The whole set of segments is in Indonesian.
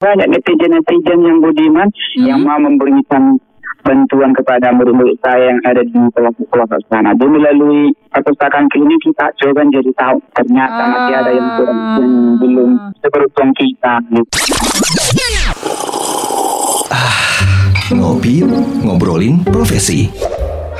banyak netizen-netizen yang budiman Hmm. yang mau memberikan bantuan kepada murid-murid saya yang ada di pelosok-pelosok sana. Jadi melalui perpustakaan klinik kita coba jadi tahu ternyata masih ada yang, kurang, yang belum seberuntung kita. Gitu. Ngopi yuk, ngobrolin profesi.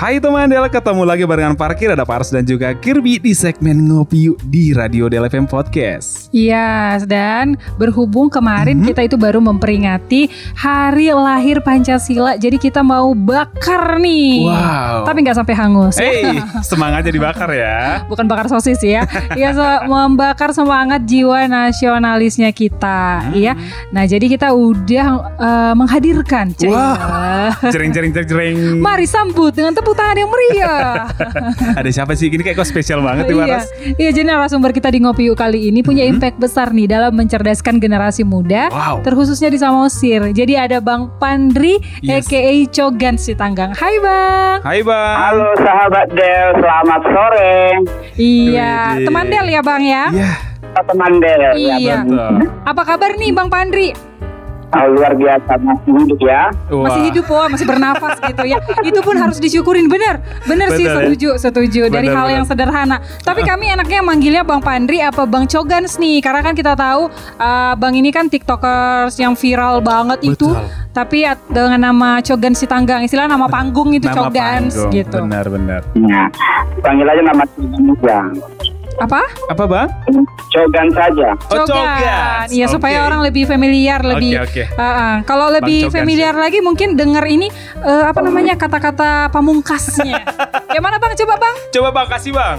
Hai teman Del, ketemu lagi barengan Parkir, ada Pars dan juga Kirby di segmen Ngopi Yuk di Radio Del FM Podcast. Iya, dan berhubung kemarin kita itu baru memperingati hari lahir Pancasila, jadi kita mau bakar nih. Wow. Tapi nggak sampai hangus. Hey, semangatnya dibakar ya. Bukan bakar sosis ya. Iya, so- membakar semangat jiwa nasionalisnya kita, ya. Nah, jadi kita udah eh, menghadirkan. Wah. Jering jering jering jering. Mari sambut dengan tepuk tangan yang meriah. Ada siapa sih? Ini kayak kok spesial banget nih Iya, Waras. iya jadi narasumber kita di Ngopi Yuk kali ini punya impact besar nih dalam mencerdaskan generasi muda, Wow. terkhususnya di Samosir. Jadi ada Bang Pandri, Yes. aka Cogan Sitanggang. Hai Bang. Hai Bang. Halo sahabat Del, selamat sore. Iya, Widih. teman Del ya Bang ya. Iya. Teman Del, ya, Iya. betul. Apa kabar nih Bang Pandri? Oh, luar biasa masih hidup ya. Wah. Masih hidup oh, masih bernafas gitu ya. Itu pun harus disyukurin bener. Bener sih Bener ya. setuju, setuju dari Bener, hal bener. yang sederhana. Tapi kami enaknya manggilnya Bang Pandri apa Bang Cogans nih karena kan kita tahu uh, Bang ini kan TikTokers yang viral banget itu. Betul. Tapi at- dengan nama Cogan Sitanggang, istilah nama panggung itu Nama Cogans panggung. gitu. Benar benar. Nah, panggil aja nama juga. Apa? Apa Bang? Cogan saja. Oh, Cogan. Iya supaya Oke. orang lebih familiar, lebih. oke. Uh, uh, Kalau lebih Cogans familiar lagi mungkin dengar ini uh, apa namanya kata-kata pamungkasnya. Yang mana bang? Coba bang. Coba Bang kasih Bang.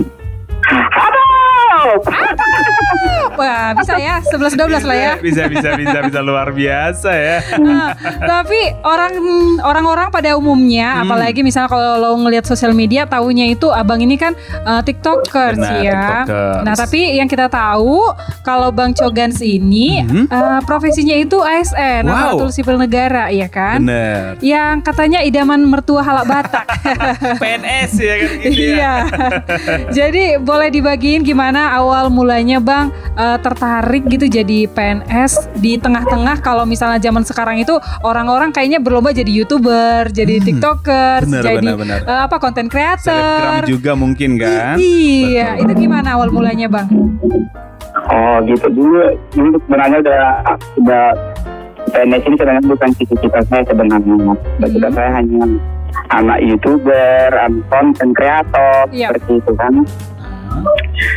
Aduh! Wah bisa ya 11-12 lah ya. Bisa bisa bisa bisa luar biasa ya. Nah, tapi orang orang-orang pada umumnya, Hmm. apalagi misalnya kalau lo ngelihat sosial media, tahunya itu abang ini kan uh, tiktokers Benar, ya. tiktokers. Nah tapi yang kita tahu kalau bang Cogans ini Mhm. uh, profesinya itu ASN, Wow. aparatur sipil negara, ya kan? Bener. Yang katanya idaman mertua halak Batak. PNS ya kan gitu ya. Iya. Jadi boleh dibagiin gimana awal mulanya Bang eh, tertarik gitu jadi PNS di tengah-tengah kalau misalnya zaman sekarang itu orang-orang kayaknya berlomba jadi YouTuber, jadi Hmm. Benar, jadi benar, benar. eh, apa konten Selebgram creator. juga mungkin kan. Iya, itu gimana awal mulanya Bang? Oh gitu dulu dulu sebenarnya udah udah PNS ini sebenarnya bukan cita-cita saya sebenarnya. Cita-cita Hmm. saya hanya anak youtuber, anak konten kreator Iya. seperti itu kan.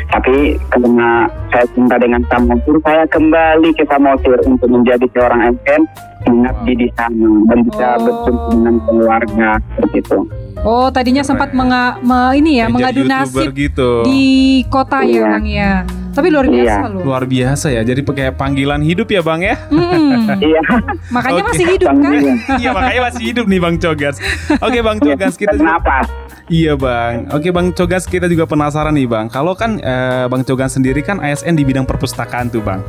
Tapi karena saya cinta dengan Samosir, saya kembali ke Samosir untuk menjadi seorang ASN mengabdi di sana dan bisa Oh. bertemu dengan keluarga seperti itu. Oh, tadinya sempat menga, me- ini ya Kayak mengadu nasib gitu. di kota ya Iya. Bang ya. Tapi luar biasa Iya. loh. Luar biasa ya. Jadi pakai panggilan hidup ya Bang ya. Hmm, Iya. makanya Oke. masih hidup kan? iya makanya masih hidup nih Bang Cogas. Oke Bang Cogas kita juga Kenapa? Iya Bang. Oke Bang Cogas kita juga penasaran nih Bang. Kalau kan eh, Bang Cogas sendiri kan ASN di bidang perpustakaan tuh Bang.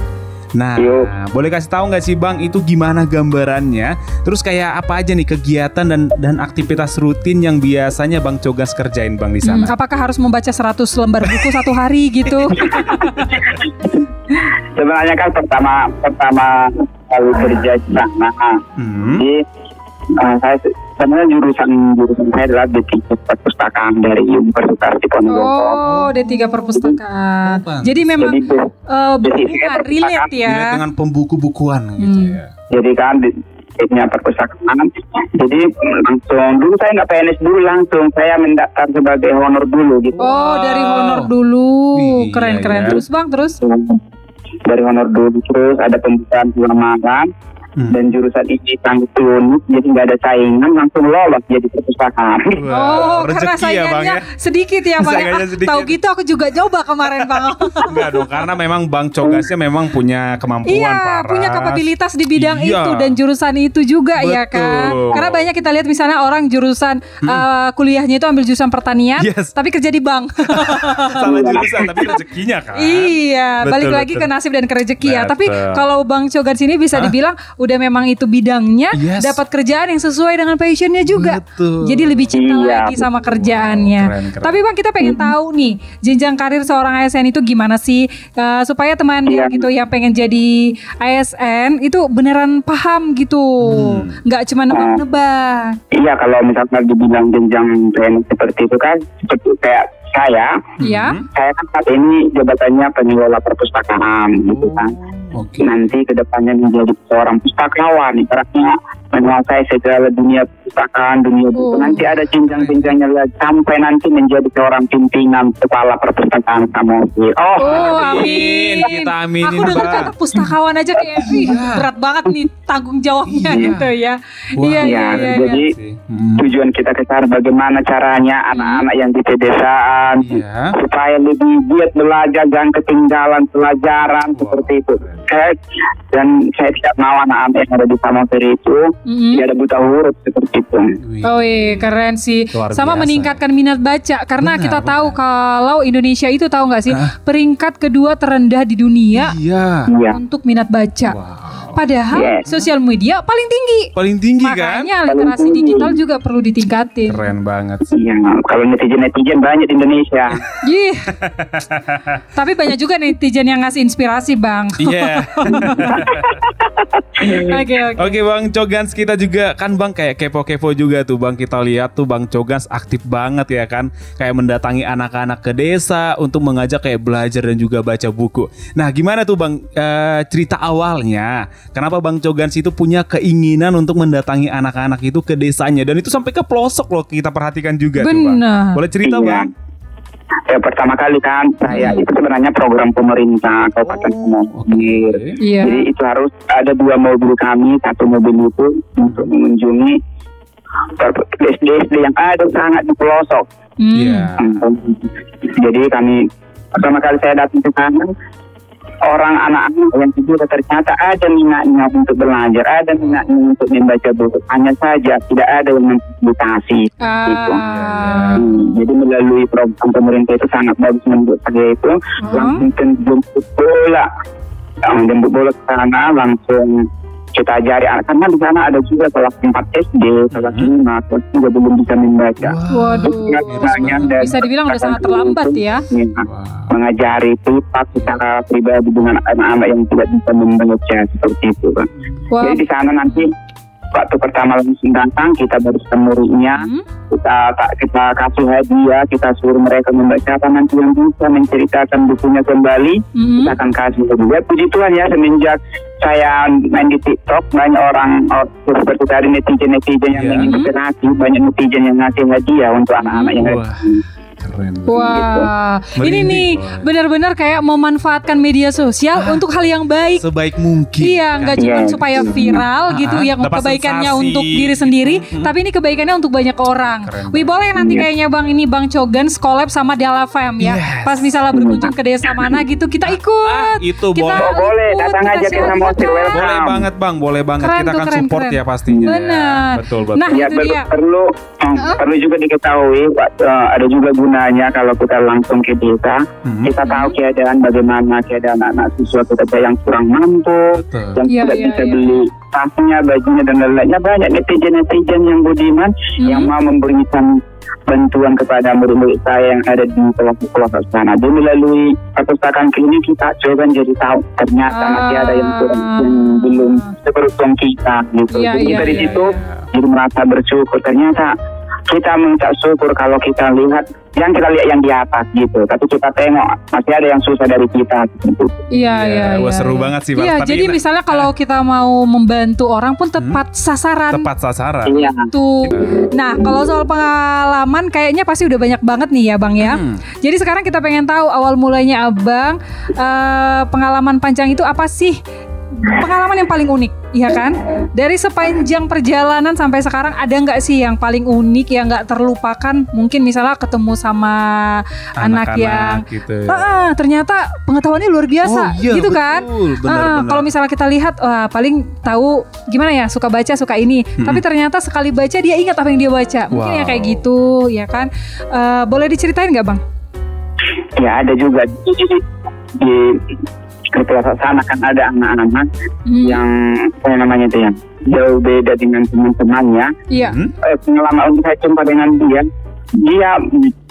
Nah, Yuk. boleh kasih tahu nggak sih Bang itu gimana gambarannya? Terus kayak apa aja nih kegiatan dan dan aktivitas rutin yang biasanya Bang Cogas kerjain Bang di Hmm, sana? apakah harus membaca 100 lembar buku satu hari gitu? Sebenarnya kan pertama pertama kali kerja di sana. Hmm. Jadi eh, saya sebenarnya jurusan jurusan saya adalah D3 perpustakaan dari Universitas Diponegoro. Oh, D3 perpustakaan. Oh, Jadi memang Jadi eh, jadi bukan saya relate Dilihat ya. dengan pembuku-bukuan gitu Hmm. ya. jadi kan di punya perpustakaan. Jadi langsung dulu saya nggak PNS dulu langsung saya mendaftar sebagai honor dulu gitu. Oh, dari honor dulu. Wih, Keren iya, keren. iya. Terus Bang, terus Dari honor dulu terus ada pembukaan pengembangan Hmm. dan jurusan ini sangat unik jadi nggak ada saingan langsung lolos jadi perpustakaan. Oh, karena rezeki ya Bang saingannya ya. sedikit ya Bang. Saingannya Ah, sedikit. Tahu gitu aku juga coba kemarin Bang. Enggak dong, karena memang Bang Cogasnya memang punya kemampuan Iya, parah. punya kapabilitas di bidang Iya. itu dan jurusan itu juga ya kan. Betul. Hmm. Karena banyak kita lihat misalnya orang jurusan eh, kuliahnya itu ambil jurusan pertanian, Yes. tapi kerja di bank. Salah jurusan tapi rezekinya kan. Iya, Betul, balik lagi betul. ke nasib dan ke rezeki ya. Tapi Betul. kalau Bang Cogan sini bisa dibilang udah memang itu bidangnya, Yes. dapat kerjaan yang sesuai dengan passionnya juga. Betul. Jadi lebih cinta Iya, lagi sama kerjaannya. Keren, keren. Tapi bang kita pengen tahu nih jenjang karir seorang ASN itu gimana sih Eh, supaya teman Iya. gitu yang pengen jadi ASN itu beneran paham gitu, Hmm. nggak cuma nebak-nebak. Iya kalau misalkan dibilang jenjang PNS seperti itu kan seperti kayak saya, Ya, saya kan saat ini jabatannya pengelola perpustakaan gitu kan. Oke. Nanti ke depannya menjadi seorang pustakawan, ibaratnya menguasai segala dunia perpustakaan, dunia buku. Oh. Nanti ada jenjang-jenjangnya lagi sampai nanti menjadi seorang pimpinan kepala perpustakaan Samosir. Oh, Oh, Amin, amin. kita aminin, Aku dengar kata pustakawan aja kayak ih, berat banget nih tanggung jawabnya Iya. gitu ya. Wah, iya, iya, iya, iya. jadi iya. Hmm. tujuan kita ke sana bagaimana caranya anak-anak yang di pedesaan Iya. supaya lebih giat belajar dan ketinggalan pelajaran Wow, seperti itu. Saya dan saya tidak mau anak-anak yang ada di Samosir itu Tidak ada buta huruf seperti itu. Oh iya keren sih Luar Sama biasa. meningkatkan minat baca Karena Benar, kita tahu benar. kalau Indonesia itu tahu nggak sih Hah? Peringkat kedua terendah di dunia Iya. Iya. Untuk minat baca Wow. Padahal Yes. sosial media paling tinggi Paling tinggi kan? Makanya literasi digital juga perlu ditingkatin Keren banget sih. Iya, kalau netizen-netizen banyak di Indonesia. Yih. Tapi banyak juga netizen yang ngasih inspirasi bang Iya. Oke oke Oke Bang Cogans kita juga kan Bang kayak kepo-kepo juga tuh Bang kita lihat tuh Bang Cogans aktif banget ya kan kayak mendatangi anak-anak ke desa untuk mengajak kayak belajar dan juga baca buku. Nah gimana tuh Bang eh, cerita awalnya kenapa Bang Cogans itu punya keinginan untuk mendatangi anak-anak itu ke desanya dan itu sampai ke pelosok loh kita perhatikan juga tuh Bang. Benar. Boleh cerita Iya. Bang? Ya, pertama kali kan saya itu sebenarnya program pemerintah Kabupaten Oh, oke. Iya Jadi itu harus ada dua mobil kami, satu mobil itu untuk mengunjungi SD-SD yang ada sangat di pelosok. Hmm. Iya. Jadi kami pertama kali saya datang ke sana, orang anak-anak yang juga ternyata ada minatnya untuk belajar, ada minatnya untuk membaca buku. Hanya saja tidak ada yang memfasilitasi. Gitu. Ah. Hmm, jadi melalui program pemerintah itu sangat bagus menurut saya itu langsung ke jemput bola, jemput bola ke sana langsung kita ajari anak karena di sana ada juga kelas 4 SD, kelas 5, kelas 3 belum bisa membaca. Waduh dan- Bisa dibilang udah sangat terlambat ya Ya, Wow. mengajari privat secara pribadi dengan anak-anak yang tidak bisa membaca seperti itu kan. Wah Jadi di sana nanti waktu pertama langsung datang kita baru ketemu muridnya, Hmm. kita tak kita kasih hadiah, kita suruh mereka membaca apa nanti yang bisa menceritakan bukunya kembali, Hmm. kita akan kasih hadiah. Puji Tuhan ya semenjak saya main di TikTok banyak orang oh, seperti tadi netizen netizen yang Iya. menginspirasi, banyak netizen yang ngasih hadiah untuk anak-anak yang Wah. Keren. Wah, ini Merinding, nih benar-benar kayak memanfaatkan media sosial untuk hal yang baik. Sebaik mungkin. Iya, nggak cuma Iya. supaya viral gitu Ah, yang dapat kebaikannya sensasi. untuk diri sendiri, tapi ini kebaikannya untuk banyak orang. Keren Wih boleh nanti kayaknya Bang ini Bang Cogan collab sama Dala Fam ya. Yes. Pas misalnya berkunjung ke desa mana gitu kita ikut. Ah, itu kita boleh. Oh, boleh, ikut, datang kita aja foto. welcome. Boleh banget bang, boleh banget. Keren Kita tuh, akan keren, support keren. ya pastinya. Benar. Betul betul. Nah, Ya itu ber- dia. perlu perlu juga diketahui Pak, eh, ada juga gunanya kalau kita langsung ke desa Hmm. kita tahu keadaan bagaimana keadaan anak siswa kita yang kurang mampu Betul. yang Iya, tidak iya, bisa iya. beli tasnya bajunya dan lain-lainnya banyak netizen netizen yang budiman Hmm. yang mau memberikan bantuan kepada murid-murid saya yang ada di pelosok-pelosok sana. Jadi melalui perpustakaan klinik kita coba jadi tahu ternyata masih ada yang kurang yang belum seberuntung kita gitu. Ah. Iya, jadi iya, dari iya, situ iya. jadi merasa bersyukur ternyata kita mengucap syukur kalau kita lihat yang kita lihat yang di atas gitu tapi kita tengok masih ada yang susah dari kita gitu. Iya, iya, Wah iya. seru iya. banget sih. Iya, jadi kita- misalnya kalau kita mau membantu orang pun tepat sasaran. tepat sasaran. iya Tuh. Nah, kalau soal pengalaman kayaknya pasti udah banyak banget nih ya, Bang ya. Hmm. Jadi sekarang kita pengen tahu awal mulainya Abang eh, pengalaman panjang itu apa sih? Pengalaman yang paling unik, ya kan? Dari sepanjang perjalanan sampai sekarang ada nggak sih yang paling unik yang nggak terlupakan? Mungkin misalnya ketemu sama anak, yang gitu. "Ah, ah, ternyata pengetahuannya luar biasa, Oh, iya, gitu kan? betul. Ah, benar. kalau misalnya kita lihat, wah paling tahu gimana ya suka baca suka ini, tapi ternyata sekali baca dia ingat apa yang dia baca, mungkin ya Wow. kayak gitu, ya kan? Eh, boleh diceritain nggak bang? ya ada juga di, pelosok sana kan ada anak-anak Hmm, yang apa namanya itu ya jauh beda dengan teman-temannya. Iya. Hmm? Eh, pengalaman untuk saya jumpa dengan dia, dia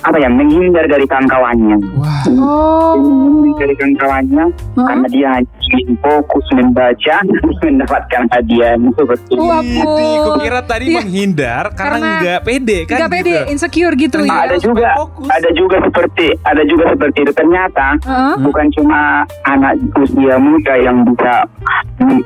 apa ya menghindar dari kawan-kawannya. Wah. Oh. Menghindar dari kawan-kawannya Hah? karena dia hanya ingin fokus membaca mendapatkan hadiah seperti itu. Wah, Ini Bu. kukira tadi Iya. menghindar karena, Karena nggak pede kan Gak pede, gitu. insecure gitu Ternyata ya. ada juga fokus. ada juga seperti ada juga seperti itu ternyata Heeh. bukan cuma anak usia muda yang bisa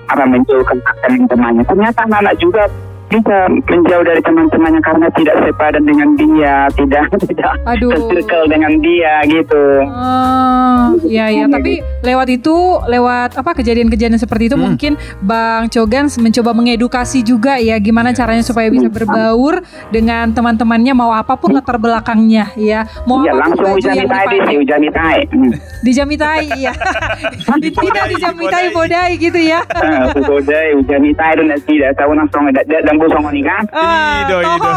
apa menjauhkan teman-temannya ternyata anak-anak juga bisa menjauh dari teman-temannya karena tidak sepadan dengan dia tidak tidak Aduh. circle dengan dia gitu Oh, iya iya. Tapi lewat itu, lewat apa kejadian-kejadian seperti itu Hmm. mungkin Bang Cogan mencoba mengedukasi juga ya gimana Yes. caranya supaya bisa berbaur dengan teman-temannya mau apa pun latar belakangnya ya. Mau Iya apa pun langsung baju hujan yang tadi sih dipakai. hujan tai Dijamitai ya. Tidak dijamitai bodai gitu ya. Kodai hujan tai dan tidak tahu langsung ada dan busong ini kan Ah, Ido, Ido.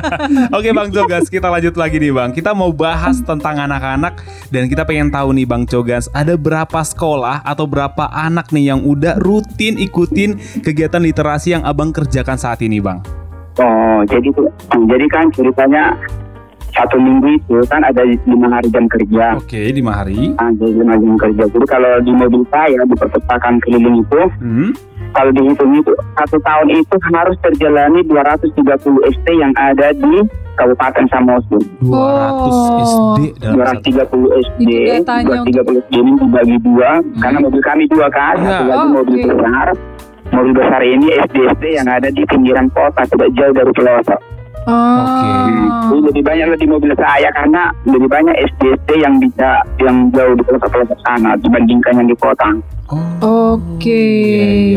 Oke Bang Cogas, kita lanjut lagi nih Bang. Kita mau bahas tentang anak-anak dan kita pengen tahu nih Bang Cogas, ada berapa sekolah atau berapa anak nih yang udah rutin ikutin kegiatan literasi yang Abang kerjakan saat ini Bang? Oh, jadi tuh, jadi kan ceritanya satu minggu itu kan ada lima hari jam kerja. Oke, lima hari. Ah, jadi lima jam kerja. Jadi kalau di mobil saya di perpustakaan keliling itu, Hmm. kalau dihitung itu satu tahun itu harus terjalani 230 SD yang ada di Kabupaten Samosir. 200 Oh. SD dalam satu 230 SD, Itu datanya 230 SD ini dibagi dua, karena mobil kami dua kan, Iya. satu lagi Oh, mobil oke. besar. Mobil besar ini SD-SD yang ada di pinggiran kota, tidak jauh dari pelosok. Oh. Jadi lebih banyak di mobil saya karena lebih banyak SD-SD yang bisa yang jauh di pelosok-pelosok sana dibandingkan yang di kota. Oh. Oke.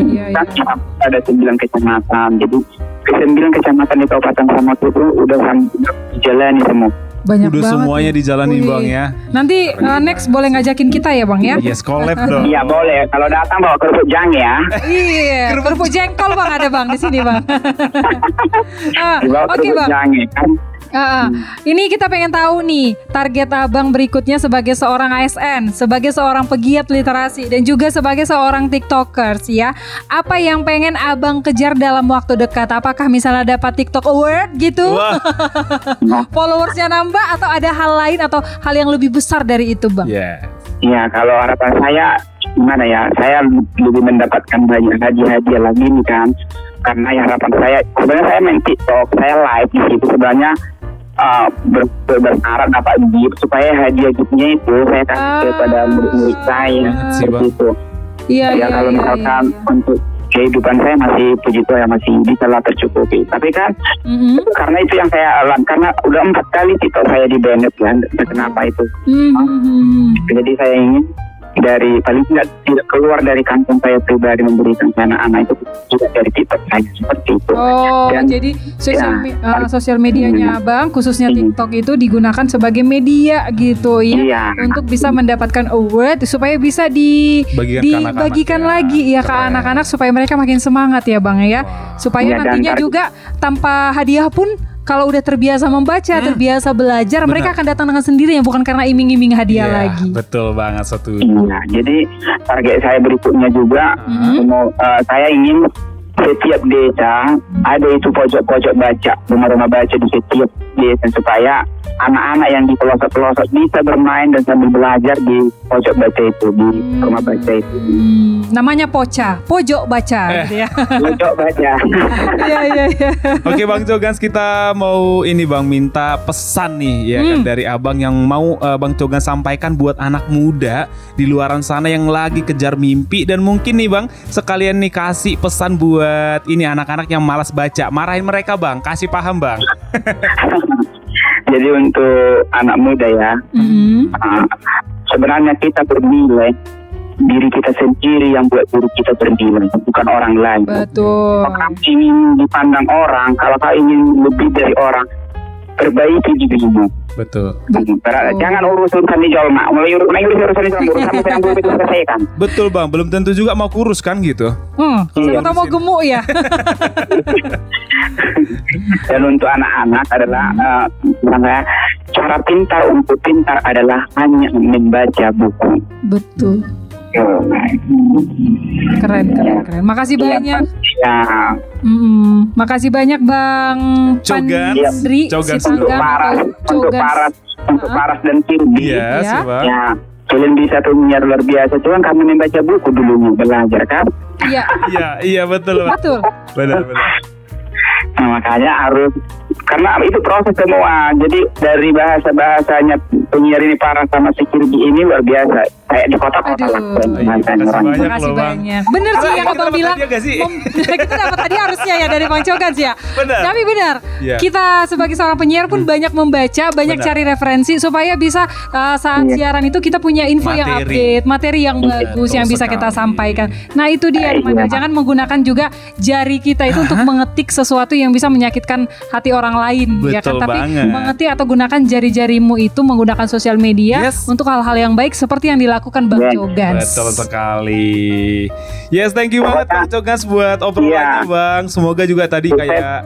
Iya, Iya, Kan iya. ada sembilan kecamatan, jadi ke sembilan kecamatan di Kabupaten Samosir itu udah sam- dijalani semua. Banyak Udah banget. semuanya ya. dijalanin Wih. Bang ya. Nanti uh, next boleh ngajakin kita ya Bang ya? Yes, collab dong. Iya boleh, kalau datang bawa kerupuk jang ya. Iya, kerupuk jengkol bang ada bang di sini bang. Ah, Oke kerupuk bang, jang ya kan. Ah. ini kita pengen tahu nih target abang berikutnya sebagai seorang ASN, sebagai seorang pegiat literasi dan juga sebagai seorang tiktokers ya. Apa yang pengen abang kejar dalam waktu dekat? Apakah misalnya dapat TikTok Award gitu? Wah, Followersnya nambah atau ada hal lain atau hal yang lebih besar dari itu bang? yes. Iya, kalau harapan saya gimana ya? Saya lebih mendapatkan banyak hadiah-hadiah lagi nih kan. Karena ya harapan saya sebenarnya saya main TikTok, saya live di situ sebenarnya uh, ber, dapat gift supaya hadiah giftnya itu saya kasih Ah. kepada murid-murid saya sih, seperti itu. Iya, ya kalau iya, misalkan untuk kehidupan saya masih puji Tuhan masih bisa lah tercukupi. Tapi kan Mhm. karena itu yang saya alami karena udah empat kali TikTok saya di banned kan. Kenapa itu? Mhm. Jadi saya ingin dari paling tidak tidak keluar dari kantong saya pribadi memberikan ke anak-anak itu tidak dari TikTok saya seperti itu. Oh, Dan- jadi sosial ya, me- uh, sosial medianya Abang khususnya Hmm. TikTok itu digunakan sebagai media gitu ya Iya. untuk bisa mendapatkan award supaya bisa di Bagikan ke dibagikan ya. lagi ya ke Keren. anak-anak supaya mereka makin semangat ya Bang ya. Supaya dan nantinya juga tanpa hadiah pun kalau udah terbiasa membaca, Hmm. terbiasa belajar, mereka Benar. akan datang dengan sendirinya bukan karena iming-iming hadiah Iya, lagi. Betul banget satu. Iya, jadi target saya berikutnya juga mau eh, saya ingin setiap desa ada itu pojok-pojok baca, rumah-rumah baca di setiap desa supaya anak-anak yang di pelosok-pelosok bisa bermain dan sambil belajar di pojok baca itu di rumah baca itu. Hmm, namanya poca, pojok baca Eh. gitu ya. Pojok baca. Iya iya iya. Oke Bang Cogans kita mau ini Bang minta pesan nih ya kan Hmm. dari Abang yang mau eh, Bang Cogans sampaikan buat anak muda di luaran sana yang lagi kejar mimpi dan mungkin nih Bang sekalian nih kasih pesan buat ini anak-anak yang malas baca. Marahin mereka Bang, kasih paham Bang. Jadi untuk anak muda ya, Mhm. ah, sebenarnya kita bernilai diri kita sendiri yang buat diri kita bernilai, bukan orang lain. Betul. Kalau kamu ingin dipandang orang, kalau kau ingin lebih dari orang, perbaiki dirimu. Betul. Jangan urus urusan di Jolma. Mulai urus mulai urus urusan di Jolma, urusan yang belum itu selesaikan. Betul Bang, belum tentu juga mau kurus kan gitu. Hmm, siapa Iya. tahu mau gemuk ya. Dan untuk anak-anak adalah misalnya, cara pintar untuk pintar adalah hanya membaca buku. Betul. Keren, keren, keren. Makasih Iya, banyak. Ya, Mm-mm. Makasih banyak Bang Cogan. Pandri Cogan. untuk paras, untuk paras, untuk paras dan kirby. Iya, Ya. bang. Ya, kalian bisa penyiar luar biasa. Cuman kami membaca buku dulunya belajar kan. Iya, Iya, iya betul, betul. benar, benar. Nah, makanya harus karena itu proses semua. Jadi dari bahasa bahasanya penyiar ini parah sama si kirby ini luar biasa. Kayak di kota-kota lah. Iya, makasih orang. banyak. Bener sih yang kita abang dapat bilang. kita dapat tadi harusnya ya dari Bang Cogan sih ya. Benar. Tapi benar. Iya. Kita sebagai seorang penyiar pun banyak membaca, banyak Benar. cari referensi supaya bisa uh, saat Iya. siaran itu kita punya info yang Materi. update, materi yang bagus Betul yang bisa kita sampaikan. Nah itu dia, Iya. Mandel. jangan menggunakan juga jari kita itu untuk mengetik sesuatu yang bisa menyakitkan hati orang lain, ya kan? Betul Tapi banget. mengetik atau gunakan jari-jarimu itu menggunakan sosial media Yes. untuk hal-hal yang baik seperti yang dilakukan Bang Yes. Cogan. Betul sekali. Yes, thank you banget Bang Cogas buat obrolannya Iya. Bang. Semoga juga tadi Sukses. kayak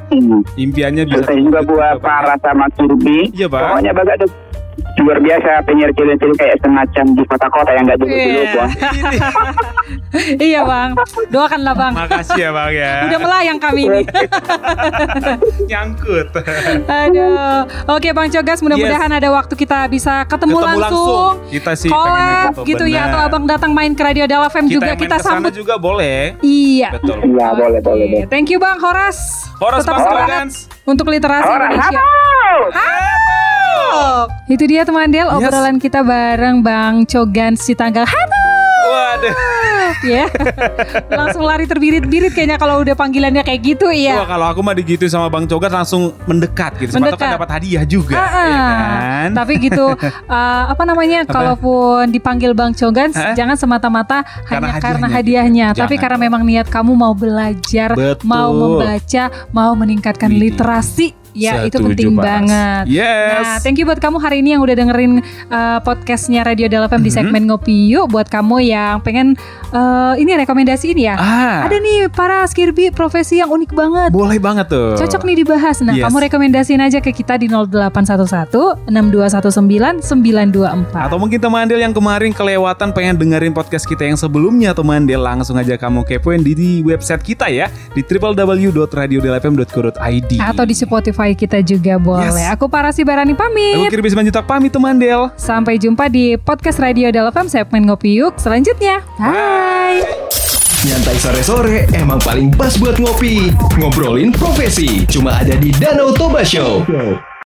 impiannya bisa Sukses juga buat Bang. para sama kirby. Iya, Bang. Pokoknya tuh luar biasa penyiar cilik-cilik kayak semacam di kota-kota yang nggak dulu-dulu. Iya. Bang. iya bang, doakanlah bang. Makasih ya Bang ya. Udah melayang kami ini. nyangkut. Aduh. Oke Bang Cogas, mudah-mudahan ada waktu kita bisa ketemu, Ketemu langsung. Kita sih Collab gitu ya benar. atau abang datang main ke Radio Dala FM kita juga kita sambut. juga boleh. Iya. Betul. Iya, boleh, boleh, boleh. Thank you Bang Horas. Horas Tetap Bang semangat untuk literasi Orang Indonesia. halo. Itu dia teman Del, Yes. obrolan kita bareng Bang Cogan si tanggal Halo. Waduh. ya. Langsung lari terbirit-birit kayaknya kalau udah panggilannya kayak gitu Wah ya. kalau aku mah digituin sama Bang Cogas langsung mendekat gitu. Siapa tahu kan Mendekat. dapat hadiah juga. Ah, ya ah. kan? Tapi gitu uh, apa namanya Apa? kalaupun dipanggil Bang Cogan Hah? jangan semata-mata Karena hanya karena hadiahnya. hadiahnya, tapi Jangan karena memang niat kamu mau belajar, Betul. mau membaca, mau meningkatkan literasi. Ya itu Setuju, penting Bas. banget. Yes. Nah, thank you buat kamu hari ini yang udah dengerin uh, podcastnya Radio Dalam FM di Mhm. segmen Ngopi Yuk. Buat kamu yang pengen uh, ini rekomendasi ini ya. Ah. Ada nih para skirbi profesi yang unik banget. Boleh banget tuh. Cocok nih dibahas. Nah, Yes. kamu rekomendasiin aja ke kita di 0811 6219 924. Atau mungkin teman Andel yang kemarin kelewatan pengen dengerin podcast kita yang sebelumnya teman Andel langsung aja kamu kepoin di, di website kita ya di www.radiodelfm.co.id Atau di Spotify kita juga boleh. Yes. Aku Parasi Barani Aku pamit. Kirby Simanjutak pamit teman Andel Sampai jumpa di podcast Radio Dalam segmen Ngopi Yuk selanjutnya. Bye. Nyantai sore-sore emang paling pas buat ngopi. Ngobrolin profesi. Cuma ada di Danau Toba Show.